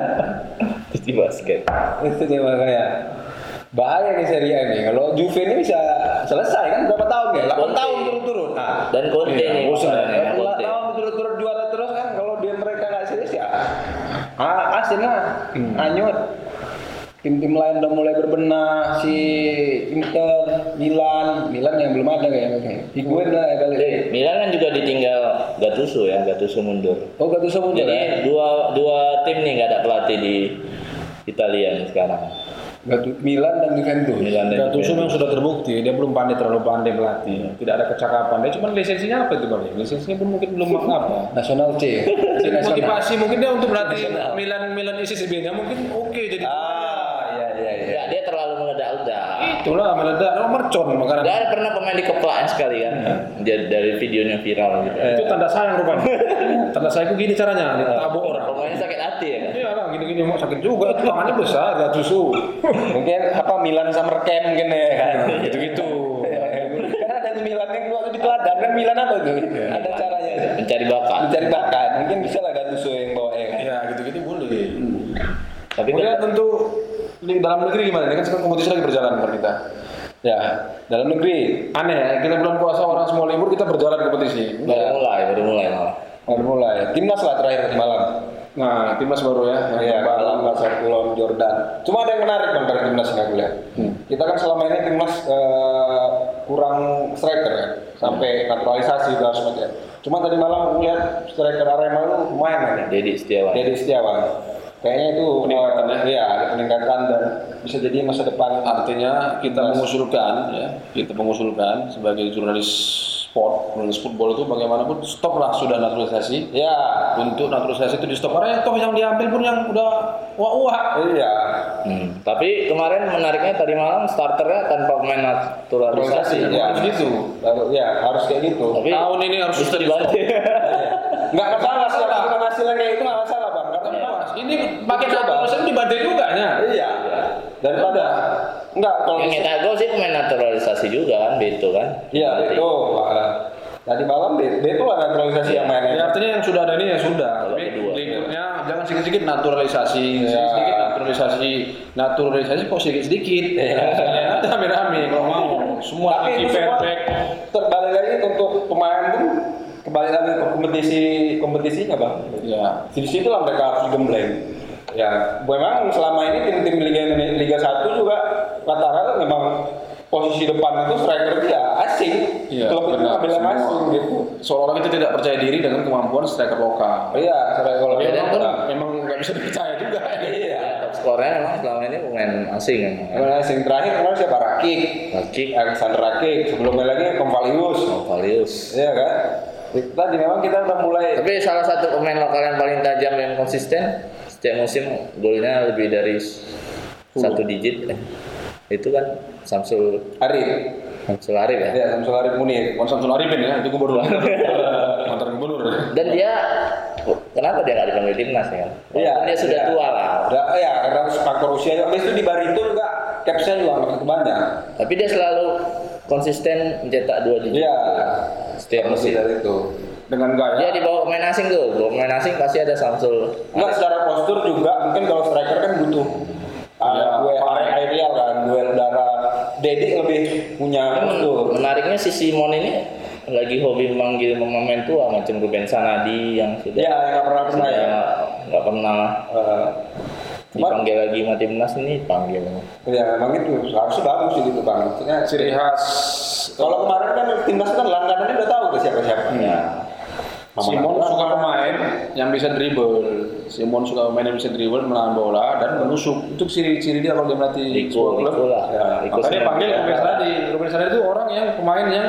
C: *laughs* Di basket.
D: itu dia makanya bahaya nih Serie A nih kalau Juve ini bisa selesai kan berapa tahun ya? 8
C: Conte.
D: tahun turun-turun. Nah,
C: Dan Conte
B: Iya,
C: nih
B: bosan ya.
D: tahun berturut-turut juara terus kan kalau dia mereka nggak serius ya ah, Arsenal hanyut tim-tim lain udah mulai berbenah si Inter Milan Milan yang belum ada kayaknya Higuain lah ya kali
C: Eh, Milan kan juga ditinggal Gattuso ya, Gattuso mundur.
D: oh gak tuh semua
C: Jadi
D: ya
C: dua dua tim nih nggak ada pelatih di Italia nih sekarang.
D: Gatu- Milan dan Juventus
C: Milan dan
B: Gattuso
C: Juventus.
B: memang sudah terbukti dia belum pandai terlalu pandai melatih. Tidak ada kecakapan. Dia cuma lisensinya apa itu bang? Lisensinya pun mungkin belum apa. *laughs*
D: Nasional C *laughs*
B: Motivasi mungkin dia untuk melatih Milan Milan ISIS nya mungkin oke jadi.
D: ah iya iya iya
C: Ya, dia terlalu meledak-ledak.
B: Itulah meledak, oh, mercon makanan.
C: Dia pernah pemain di keplakan sekali kan, Jadi dari videonya viral gitu.
B: Itu tanda sayang rupanya. *laughs* tanda sayangku gini caranya, ditabuk orang.
C: Pemainnya sakit hati ya kan.
B: Iya lah, gini-gini mau sakit juga, itu tangannya besar, Gattuso.
D: mungkin apa Milan Summer Camp mungkin ya kan
B: Gitu-gitu.
D: karena ada Milan yang waktu di teladan kan Milan apa tuh ada caranya
C: Mencari bakat.
D: mencari bakat mungkin bisa lah Gattuso yang bawa ya kan
B: Ya gitu-gitu boleh.
C: Tapi
B: Kemudian tentu dalam negeri gimana? Ini kan sekarang kompetisi lagi berjalan per kita.
D: ya dalam negeri
B: Aneh ya, kita bulan puasa orang semua libur kita berjalan kompetisi.
C: baru mulai, baru mulai malah.
D: baru mulai timnas lah terakhir malam
B: Nah, timnas baru ya. yang baru.
D: malam Basel Kulon Jordan. Cuma ada yang menarik bang dari timnas yang aku lihat. Kita kan selama ini timnas eh, kurang striker ya, sampai naturalisasi segala macam. Cuma tadi malam aku lihat striker Arema itu lumayan kan ya.
C: Dedi Setiawan.
D: Jadi Setiawan. Kayaknya itu
B: Peningkatan
D: eh, Iya, ada peningkatan dan bisa jadi masa depan
B: Artinya kita mengusulkan ya, kita mengusulkan sebagai jurnalis sport, jurnalis football itu bagaimanapun stoplah sudah naturalisasi.
D: Ya,
B: Untuk naturalisasi itu di stop karena toh yang diambil pun yang udah wah-wah.
D: iya.
C: Hmm. Tapi kemarin menariknya tadi malam starternya tanpa pemain naturalisasi.
D: Ya.
B: Harus gitu.
D: Baru, ya harus kayak gitu.
C: Tapi
B: Tahun ini harus di
C: dibantu.
D: Nggak masalah sih, hasilnya kayak itu nggak masalah bang. Karena
B: Pas. Ini pakai
D: Coba.
B: naturalisasi dibantu juga ya.
D: Iya. Daripada enggak kalau
C: Yang kita gol sih pemain naturalisasi juga kan, Beto kan.
D: Iya, itu. Tadi malam Be- Beto lah naturalisasi yang main.
B: Ya, artinya yang sudah ada ini ya sudah. Berikutnya jangan sedikit-sedikit naturalisasi,
D: Ya.
B: sedikit naturalisasi, naturalisasi kok sedikit-sedikit.
D: Iya.
B: Aja rame-rame kalau mau. Semua
D: Tapi itu semua terbalik lagi untuk pemain pun kembali lagi ke kompetisi kompetisinya bang.
B: Ya.
D: Di situ lah mereka harus digembleng. Ya, memang selama ini tim-tim Liga Liga 1 juga rata-rata memang posisi depan itu striker dia asing.
B: Iya,
D: Klub itu ngambil yang asing gitu.
B: Seolah-olah kita tidak percaya diri dengan kemampuan striker lokal.
D: Iya, striker
C: Iya, dan
D: orang.
B: Memang nggak bisa dipercaya juga.
D: Iya.
C: Top skornya memang selama ini pemain asing kan.
D: Pemain asing terakhir kemarin siapa? Rakik.
C: Rakik,
D: Alexander Rakik. Sebelumnya lagi Konvalius.
C: Valius.
D: Iya kan? Tadi memang kita udah mulai
C: Tapi salah satu pemain lokal yang paling tajam dan konsisten setiap musim golnya lebih dari s- satu digit. Itu kan Samsul
D: Arif.
C: Samsul Arif ya.
D: Ya, Samsul Arif Munir.
B: Konstantin Arifin ya, itu gubernur. *laughs* Mantan gubernur.
C: Dan dia kenapa dia nggak dipanggil timnas ya?
D: Iya,
C: dia sudah
D: iya.
C: tua lah.
D: Udah, ya karena faktor usia. Habis itu di Barito juga capsnya juga begitu banyak.
C: Tapi dia selalu konsisten mencetak dua digit
D: Iya.
C: Setiap musim.
D: dari itu.
B: Dengan gaya.
C: Dia di bawah pemain asing tuh, bawah pemain asing pasti ada Samsul.
D: Enggak secara postur juga mungkin kalau striker kan butuh
B: Iya,
D: uh, duel aerial kan, duel udara. Dedi lebih punya postur.
C: Menariknya si Simon ini lagi hobi memanggil pemain tua macam Ruben Sanadi yang sudah
D: Ya, nggak pernah pernah ya.
C: nggak pernah
D: Uh, cuman,
C: dipanggil lagi sama timnas ini panggil.
D: ya memang itu harusnya bagus sih gitu bang. Maksudnya
B: Ciri khas
D: kalau kemarin kan timnas kan langganannya siapa-siapa.
C: Ya.
B: Simon suka pemain yang bisa dribble. Simon suka pemain yang bisa dribble menahan bola dan menusuk. Itu ciri-ciri dia kalau dia melatih sebuah klub. Ya, makanya panggil. Ruben Sanadi. Ruben Sanadi itu orang yang pemain yang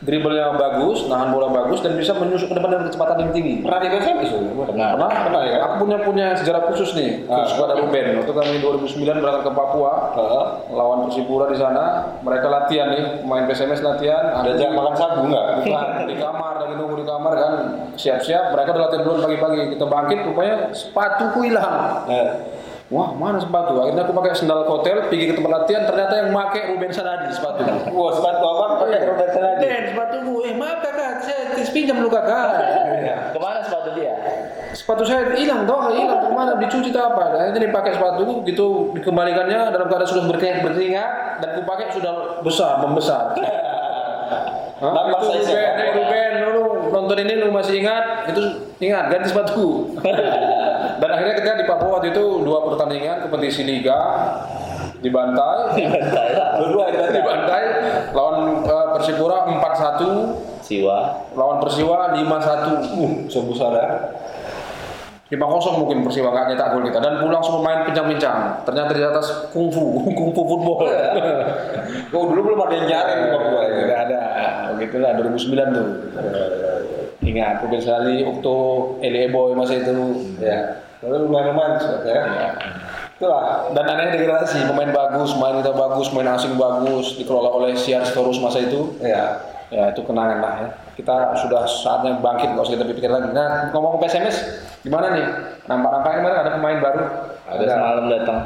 B: dribblenya bagus, nahan bola bagus dan bisa menusuk ke depan dengan kecepatan yang tinggi.
D: Pernah di PSM itu?
C: Pernah.
B: Pernah,
D: Pernah ya?
B: Aku punya punya sejarah khusus nih
D: Ah.
B: khusus pada Ruben. Waktu kami 2009 berangkat ke Papua
D: Heeh.
B: lawan Persipura di sana, mereka latihan nih, main PSMS latihan.
D: Ada
B: Aku-
D: jam makan sagu nggak?
B: Bukan, di kamar lagi nunggu di kamar kan siap-siap mereka udah latihan duluan pagi-pagi kita bangkit rupanya sepatuku hilang
D: Eh,
B: wah mana sepatu? Akhirnya aku pakai sendal hotel pergi ke tempat latihan ternyata yang make Ruben Sanadi sepatu.
D: Wah sepatu abang pakai Ruben Sanadi.
B: Ben sepatuku eh maaf kakak. Saya pinjam dulu kakak.
C: Ke mana sepatu dia?
B: sepatu saya hilang toh. Hilang. Ke mana? Dicuci tak apa. Akhirnya dipakai sepatu gitu. Dikembalikannya dalam keadaan sudah berkeringat berkeringat dan aku pakai sudah besar membesar. *laughs* Hah? Itu. Ruben, eh, Ruben, lu nonton ini lu masih ingat? Itu ingat ganti sepatu. *laughs* Dan akhirnya kita di Papua waktu itu dua pertandingan kompetisi liga dibantai,
D: itu
B: dibantai lawan eh, Persipura 4-1,
C: Siwa.
B: lawan Persiwa 5-1.
D: Uh, sebesar ya.
B: 5-0 mungkin Persiwa nggak nyetak gol kita dan pulang semua main pincang-pincang. Ternyata di atas kungfu, *laughs* kungfu football.
D: Oh, dulu belum ada yang nyaring di Papua itu.
B: Tidak ada. Begitulah 2009 tuh. Ingat, Ruben Sali, Okto, Eli Boy masa itu.
D: Ya. Lalu lumayan romantis ya. Itulah.
B: Dan aneh degradasi, pemain bagus, main kita bagus, main asing bagus, dikelola oleh Siar Storus masa itu.
D: Ya.
B: Ya itu kenangan lah ya. Kita sudah saatnya bangkit, nggak usah kita pikir lagi. Nah ngomong ke PSMS, gimana nih? Nampak-nampaknya kemarin ada pemain baru,
C: Ada semalam datang.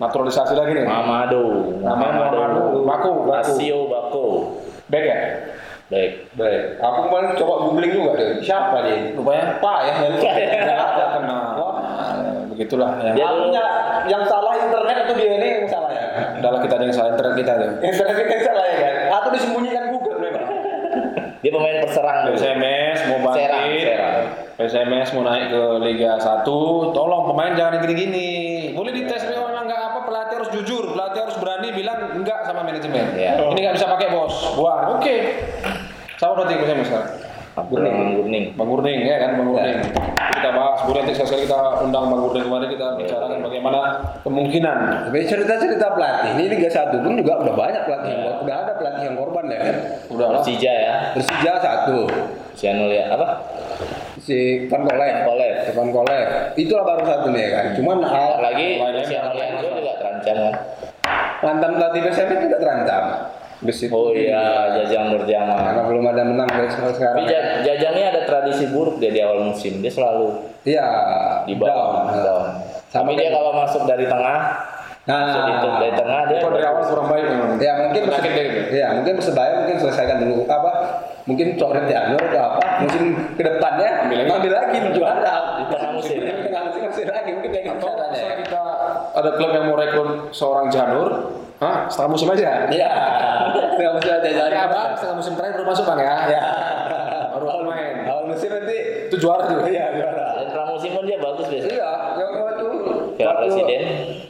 B: naturalisasi lagi nih.
C: Mamado.
B: Namanya Mamado. Bako, Bako.
C: Asio Bako.
B: Back ya?
C: Baik.
D: Baik. Aku kemarin coba googling juga deh. Siapa dia?
B: Rupanya
D: Pak ya.
B: nggak ada kenal. Begitulah ya.
C: Dia
D: Aku
C: dulu
D: punya yang salah internet atau dia ini yang salah ya?
B: Adalah kita ada yang salah internet kita tuh.
D: Internet kita yang salah ya kan? Atau disembunyikan Google memang?
C: dia pemain perserang.
B: PSMS mau
C: Serang,
B: bangkit,
C: Serang.
B: PSMS mau naik ke Liga 1, tolong pemain jangan gini-gini. Boleh dites memang nggak apa pelatih harus jujur, pelatih harus berani bilang enggak sama manajemen.
C: Iya.
B: Ini nggak bisa pakai bos, buang. Oke. Sama berarti PSMS sekarang.
C: Abdurrahman Gurning.
B: Bang Gurning ya kan Bang Gurning. Kita bahas, boleh nanti sekali kita undang Bang Gurning kemarin kita bicarakan bagaimana kemungkinan
D: Tapi cerita-cerita pelatih ini Liga 1 pun juga udah banyak pelatih yang udah ada pelatih yang korban ya kan.
B: udah.
C: Persija ya.
D: Persija satu,
C: Sianul ya apa?
D: si Van Kolev.
C: Kolev.
D: Van Kolev. Itulah baru satu nih ya kan. Cuman hal
C: Lagi
B: lain-lain
C: Yango juga terancam kan.
D: mantan pelatih PSM juga terancam. Besi
C: Oh iya, Jajang
D: Karena
C: Nurjaman.
D: belum ada menang dari
C: Tapi
D: sampai sekarang.
C: Ja- Jajang ini ada tradisi buruk dia di awal musim. Dia selalu
D: Iya.
C: di bawah.
D: down.
C: down.
D: Sama
C: Tapi dia
D: kayak-
C: kalau masuk dari tengah,
D: Nah,
C: masuk di dari tengah dia
B: Kok dari awal kurang baik memang.
D: Ya mungkin
B: dia gitu.
D: Ya mungkin persebaya mungkin selesaikan dulu apa? Mungkin coret Janur atau apa? Musim ke depannya
B: Ambil lagi.
D: ambil lagi juara
C: di tengah musim.
D: Di tengah musim masih lagi mungkin kayak gitu
B: Atau kita ada klub yang mau rekrut seorang janur, Hah, setengah musim aja.
D: Iya. Tengah musim aja jadi
B: bang, setengah musim terakhir baru masuk bang ya.
D: Ya.
B: Baru awal main.
D: Awal musim nanti
B: Itu juara tuh.
D: iya juara.
C: Dan pramusim pun dia bagus biasanya.
D: Iya, yang waktu
C: Piala
D: waktu
C: Presiden.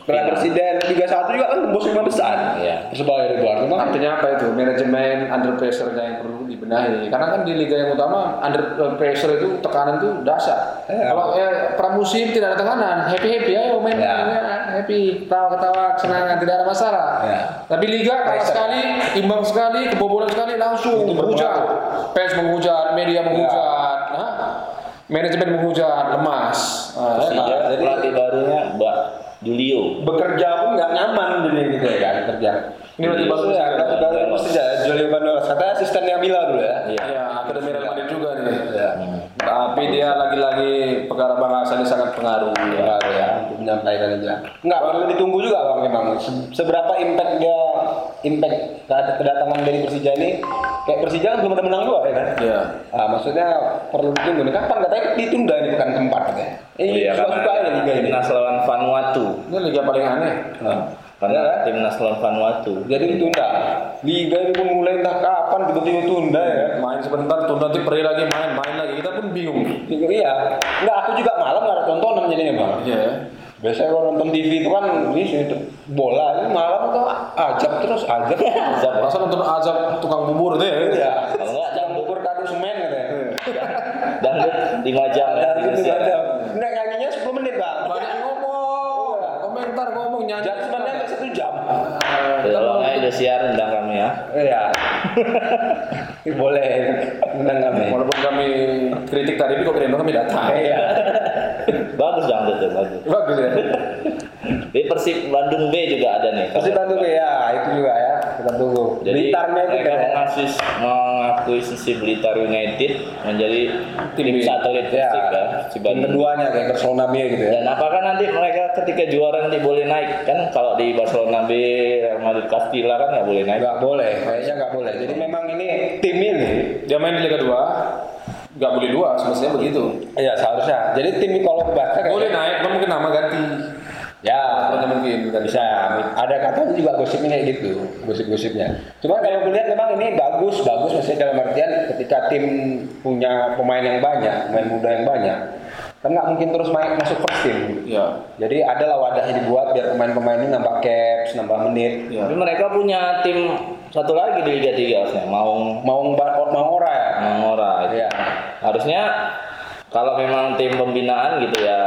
D: Piala Presiden Liga 1 juga kan bos lima besar.
C: Iya.
D: Persebaya di luar. Cuma
B: Artinya apa itu? Manajemen under pressure-nya yang perlu dibenahi. Karena kan di liga yang utama under pressure itu tekanan itu dasar.
D: Iya.
B: Kalau eh, pramusim tidak ada tekanan, happy happy ayo main
D: Iya.
B: mainnya happy, ketawa ketawa, kesenangan tidak ada masalah.
D: Iya.
B: Tapi liga kalah
D: Pressure.
B: sekali, imbang sekali, kebobolan sekali langsung menghujat. Fans menghujat, media menghujat, Hah? Manajemen menghujat, lemas. Nah,
C: Persija
B: ya.
D: jadi-
C: pelatih barunya Mbak Julio.
D: bekerja pun nggak nyaman dunia gitu ya kan kerja.
B: Ini berarti bagus
D: ya,
B: ya.
D: berarti baru Persija Jolio Bandolas. Katanya asistennya Mila dulu ya.
C: Iya.
B: Ya, akademi Real Madrid juga nih.
D: Ya.
B: Tapi dia lagi-lagi perkara bahasa ini sangat pengaruh.
D: Ya, ya, untuk menyampaikan aja. Enggak, perlu ditunggu juga Bang memang. Se- Seberapa impact dia impact kedat- kedatangan dari Persija ini kayak Persija kan belum ada menang juga ya kan?
B: Iya.
D: Maksudnya perlu ditunggu nih. Kapan katanya ditunda di pekan keempat katanya. Eh,
C: Iya,
D: suka-suka
C: karena
D: aja liga ini.
C: timnas lawan Vanuatu.
B: Ini liga paling aneh.
D: Nah,
C: Karena
D: ya,
C: timnas lawan Vanuatu.
D: jadi ditunda. Liga ini pun mulai entah kapan tiba-tiba tunda ya.
B: Main sebentar, tunda nanti pergi lagi main, main lagi. Kita pun bingung.
D: Iya. Enggak, aku juga malam nggak ada tontonan jadinya bang.
B: Iya.
D: Biasanya kalau nonton TV itu kan ini sih, bola ini malam tuh ajab terus ajab.
C: Zap.
B: Masa nonton azab tukang bubur deh.
D: Iya.
C: Kalau enggak
D: Jam bubur kado semen katanya.
C: Dangdut 5 jam ya.
D: Dan itu
C: Indonesia.
D: ada. Nah nyanyinya 10 menit bang.
B: Banyak ngomong, komentar ngomong nyanyi.
D: Jam sebenarnya nggak satu jam.
C: Tolong aja Indosiar undang kami ya.
D: Iya. *laughs* Boleh. Undang kami.
B: Walaupun kami kritik tadi, kok keren kami datang.
D: Iya. *laughs*
C: Bagus dangdut tuh, bagus.
B: Bagus ya. *laughs*
C: Di Persib Bandung B juga ada nih.
D: Pasti bantu ya, itu juga ya. Kita tunggu.
C: Jadi
D: Blitarnya itu
C: mereka
D: kan.
C: Mengakuisisi, Blitar United menjadi tim, satelit
D: Ya.
C: Ya,
D: Tim keduanya kayak Barcelona B gitu ya.
C: Dan apakah nanti mereka ketika juara nanti boleh naik? Kan kalau di Barcelona B, Real Madrid Castilla kan nggak boleh naik.
D: Nggak boleh, kayaknya nggak boleh. Jadi memang ini tim ini
B: Dia main di Liga 2. nggak boleh dua semestinya begitu
D: Iya seharusnya. Jadi tim kalau kebaca
B: boleh naik cuma mungkin nama ganti
D: Ya,
B: Pokoknya mungkin ganti
D: bisa. Ada katanya juga gosipnya kayak gitu, gosip-gosipnya. Cuma kalau gue lihat memang ini bagus, bagus maksudnya dalam artian ketika tim punya pemain yang banyak, pemain muda yang banyak, kan nggak mungkin terus main masuk first team.
B: ya
D: Jadi adalah wadahnya dibuat biar pemain-pemain ini nambah caps, nambah menit.
B: ya
C: Tapi mereka punya tim satu lagi di Liga 3 harusnya, Maung
D: Mau mau ora ya?
C: Mangora.
D: Iya.
C: Harusnya kalau memang tim pembinaan gitu ya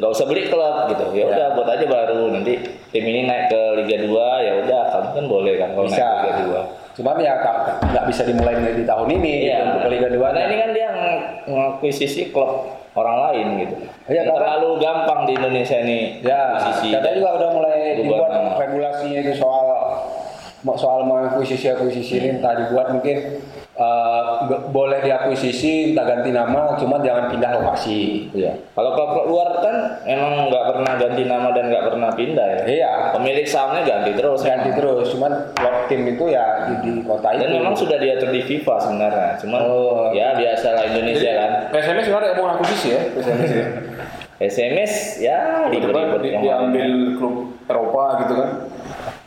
C: nggak usah beli klub gitu. Ya udah buat aja baru. Nanti tim ini naik ke Liga 2 ya udah kamu kan boleh kan kalau naik
D: Bisa.
C: ke Liga
D: Cuman ya nggak nggak bisa dimulai dari di tahun ini
C: 2
D: gitu, untuk ke Liga 2.
C: karena ini kan dia ng- ngakuisisi klub orang lain gitu.
D: Iya, karena-
C: terlalu gampang di Indonesia ini
D: Ya,
C: akuisisi
D: katanya juga udah mulai dibuat regulasinya itu soal soal mengakuisisi akuisisi ini entah dibuat mungkin be- boleh diakuisisi entah ganti nama cuma jangan pindah lokasi
C: Iya. Kalau klub luar kan emang nggak pernah ganti nama dan nggak pernah pindah ya.
D: iya
C: Pemilik sahamnya ganti terus.
D: ganti terus cuman klub tim itu ya di, di kota itu
C: Dan memang sudah diatur di FIFA sebenarnya. Cuman
D: Oh.
C: ya biasalah Indonesia kan.
B: PSMS sebenarnya mau akuisisi ya PSMS ya *laughs*
C: SMS ya ribet-ribet yang
B: diambil klub Eropa gitu kan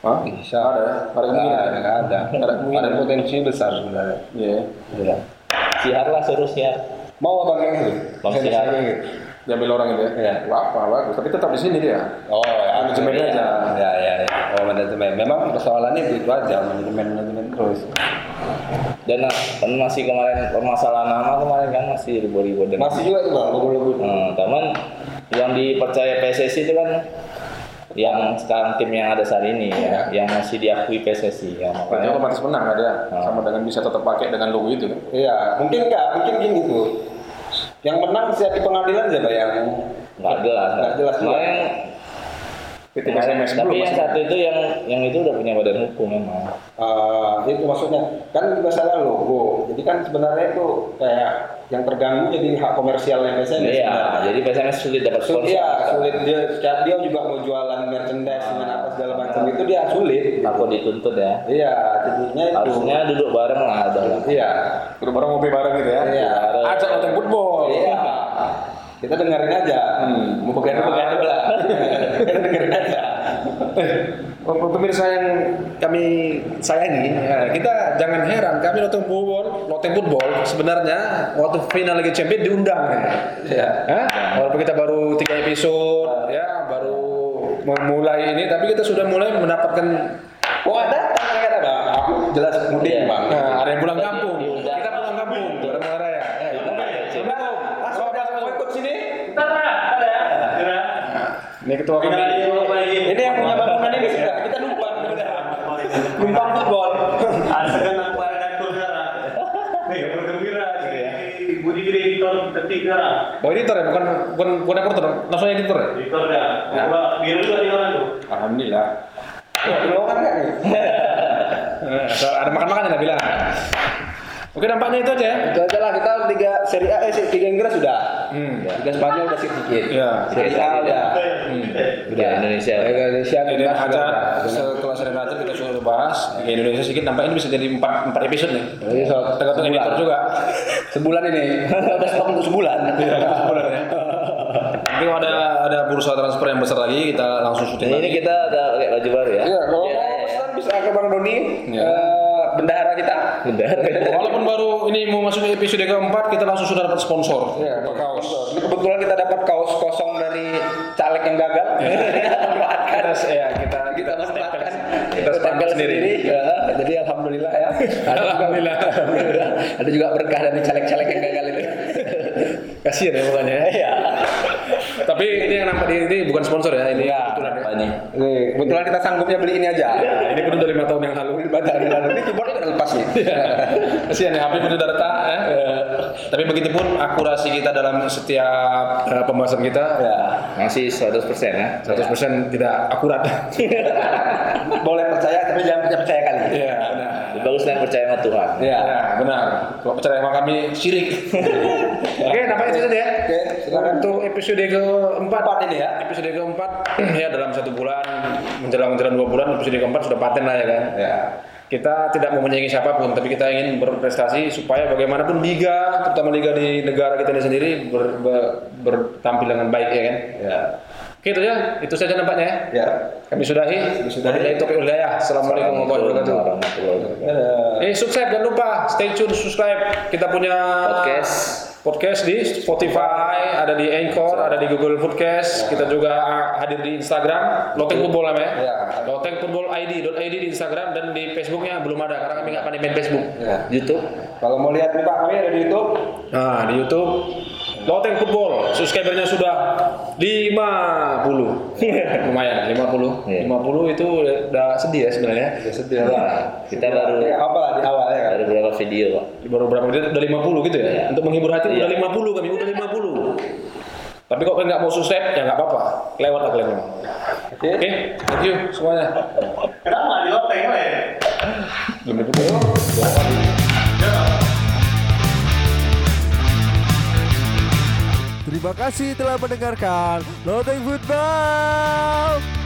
B: Hah?
D: bisa
B: ada ya? Ada kemungkinan
D: ada ada
B: ada
D: ada potensi besar sebenarnya
B: Iya
D: Iya.
C: Siar lah suruh siar.
D: mau abang yang itu
C: Bang
D: gitu.
B: Diambil orang gitu ya
D: Iya.
B: Apa, bagus Tapi tetap di sini dia
D: Oh ya,
B: Manajemennya aja.
D: Ya, ya, ya. Oh, manajemen. Memang persoalannya itu, itu aja, manajemen manajemen terus.
C: Dan kan masih kemarin permasalahan nama kemarin kan masih ribu-ribu
D: Masih juga itu bang, logo-logo.
C: Hmm, teman yang dipercaya PSSI itu kan yang sekarang tim yang ada saat ini ya, yang masih diakui PSSI ya makanya
B: otomatis menang ada
C: Ah.
B: Sama dengan bisa tetap pakai dengan logo itu kan
D: Iya, mungkin enggak, mungkin gini tuh. Yang menang bisa di pengadilan siapa yang
C: nggak jelas
D: Nggak jelas.
C: Kemarin-
B: PT
C: kemarin-
B: PSMS
C: tapi yang satu itu yang yang itu udah punya badan hukum memang
D: eh, itu maksudnya kan masalah logo. Jadi kan sebenarnya itu kayak yang terganggu jadi hak komersialnya biasanya.
C: iya jadi PSMS sulit dapat sponsor
D: iya, sulit dia, dia juga mau jualan merchandise dengan apa segala macam itu dia sulit.
C: takut dituntut ya
D: Iya, jadinya itu.
C: harusnya duduk bareng lah udah
D: Iya.
B: Udah bareng ngopi bareng gitu ya
D: Iya.
B: Ajak nonton football
D: Iya. Kita dengerin aja.
B: Hmm, mau
D: Bukan
B: pegang-
D: bukan lah. Kita dengerin
B: Oh, Pemirsa yang kami sayangi, ya, kita jangan heran kami nonton football, nonton football sebenarnya waktu final Liga Champions diundang ya.
D: Iya.
B: Hah? Walaupun kita baru tiga episode, ya baru memulai ini, tapi kita sudah mulai mendapatkan.
D: Oh ada ternyata bang. Aku jelas mudik
C: Iya.
D: bang.
B: Nah, ada yang pulang kampung. Kita pulang kampung. Muara ya. Ya,
D: ada.
B: Ini ketua kami.
D: Ini yang punya bangunan ini sudah. Kita numpang. Numpang football.
E: Asalkan aku ada kantor sekarang. Nih, bergembira. Budi editor detik sekarang.
B: Oh editor ya, bukan bukan bukan reporter, langsung editor ya.
E: Editor dah. Gua biru juga di orang tuh.
B: Alhamdulillah.
D: Lo kan nggak nih?
B: Eh, ada makan-makan ya bilang. Oke nampaknya itu aja ya.
D: Itu aja lah kita Liga Serie A, eh Liga Inggris sudah.
B: Hmm.
D: Liga Spanyol udah sedikit.
B: Iya.
D: Serie A udah.
C: Liga Indonesia
D: Liga Indonesia
B: Jadi
D: kita
B: aja
D: sudah.
B: setelah seri aja kita sudah bahas Liga Indonesia sedikit nampaknya ini bisa jadi empat empat episode nih.
D: Jadi so-
B: Tergantung
D: sebulan.
B: editor juga.
D: Sebulan ini. *laughs* Udah stok untuk sebulan.
B: Iya, sebulan ya. Nanti kalau ada ada bursa transfer yang besar lagi kita langsung syuting
C: ini
B: lagi.
C: kita ada pakai baju baru ya
D: Iya, kalau
C: Iya,
D: mau
C: iya.
D: pesan bisa ke Bang Doni,
B: Iya.
D: Bendahara kita.
C: Bendahara.
B: Walaupun baru ini mau masuk episode keempat kita langsung sudah dapat sponsor.
D: Iya,
B: Dapat kaos.
D: Ini kebetulan kita dapat kaos kosong dari caleg yang gagal. *laughs* kita manfaatkan.
B: Kita ya kita
D: kita manfaatkan.
B: Kita stempel sendiri.
D: Ya, jadi alhamdulillah ya. Ada juga-
B: Alhamdulillah.
D: alhamdulillah. Ada juga berkah dari caleg-caleg yang gagal itu.
B: Kasihan ya bukannya.
D: Iya.
B: Tapi ini yang nampak di ini bukan sponsor ya, ini
D: Iya.
B: ya.
D: Nih, kebetulan kita sanggupnya beli ini aja.
B: Ya, ini pun udah lima tahun yang lalu.
D: Di dalam ini keyboardnya udah lepas nih.
B: Kasihan ya, HP pun udah retak ya. Tapi begitupun akurasi kita dalam setiap eh, pembahasan kita
D: Ya.
C: masih 100% ya
B: 100% tidak akurat. *laughs*
D: Boleh percaya tapi jangan percaya percaya
C: bagus yang percaya sama Tuhan
D: Iya.
B: Ya, benar. Kalau percaya sama kami syirik. *laughs* Oke, nampaknya itu saja ya.
D: Oke, silakan.
B: Untuk episode keempat
D: Empat ini ya.
B: Episode keempat *clears throat* ya dalam satu bulan menjelang menjelang dua bulan episode keempat sudah paten lah ya kan.
D: Ya.
B: kita tidak mau menyaingi siapa pun, tapi kita ingin berprestasi supaya bagaimanapun liga, terutama liga di negara kita ini sendiri ber, ber- bertampil dengan baik ya kan. Ya. Oke itu ya, itu saja nampaknya ya.
D: Ya.
B: Kami sudahi. Wabillahi taufiq wal hidayah. Assalamualaikum warahmatullahi wabarakatuh.
C: warahmatullahi wabarakatuh.
B: Eh subscribe jangan lupa, stay tune subscribe. Kita punya
C: Podcast.
B: podcast di Spotify, ada di Anchor, ada di Google Podcast. Kita juga ah, hadir di Instagram, Loteng Football namanya.
D: Ya.
B: Loteng Football ID, .id di Instagram dan di Facebooknya belum ada karena kami nggak pandai main Facebook.
D: Ya.
C: YouTube.
D: Kalau mau lihat muka kami ada di YouTube.
B: Nah di YouTube Loteng Football, subscribernya sudah 50 *laughs* Lumayan, 50
C: Iya.
B: 50 itu udah sedih ya sebenarnya
D: Ya sedih.
C: Nah, kita baru
D: Ya, apa lah di awal ya kan.
C: baru berapa video pak?
B: baru berapa menit udah 50 gitu ya
C: Iya.
B: untuk menghibur hati
C: Iya.
B: udah 50 kami udah 50 tapi kok kalian nggak mau subscribe ya nggak apa-apa lewat lah kalian memang
D: Oke.
B: oke thank you semuanya
E: Kenapa di loteng lah ya?
B: belum ditutup
A: Terima kasih telah mendengarkan Loteng Football.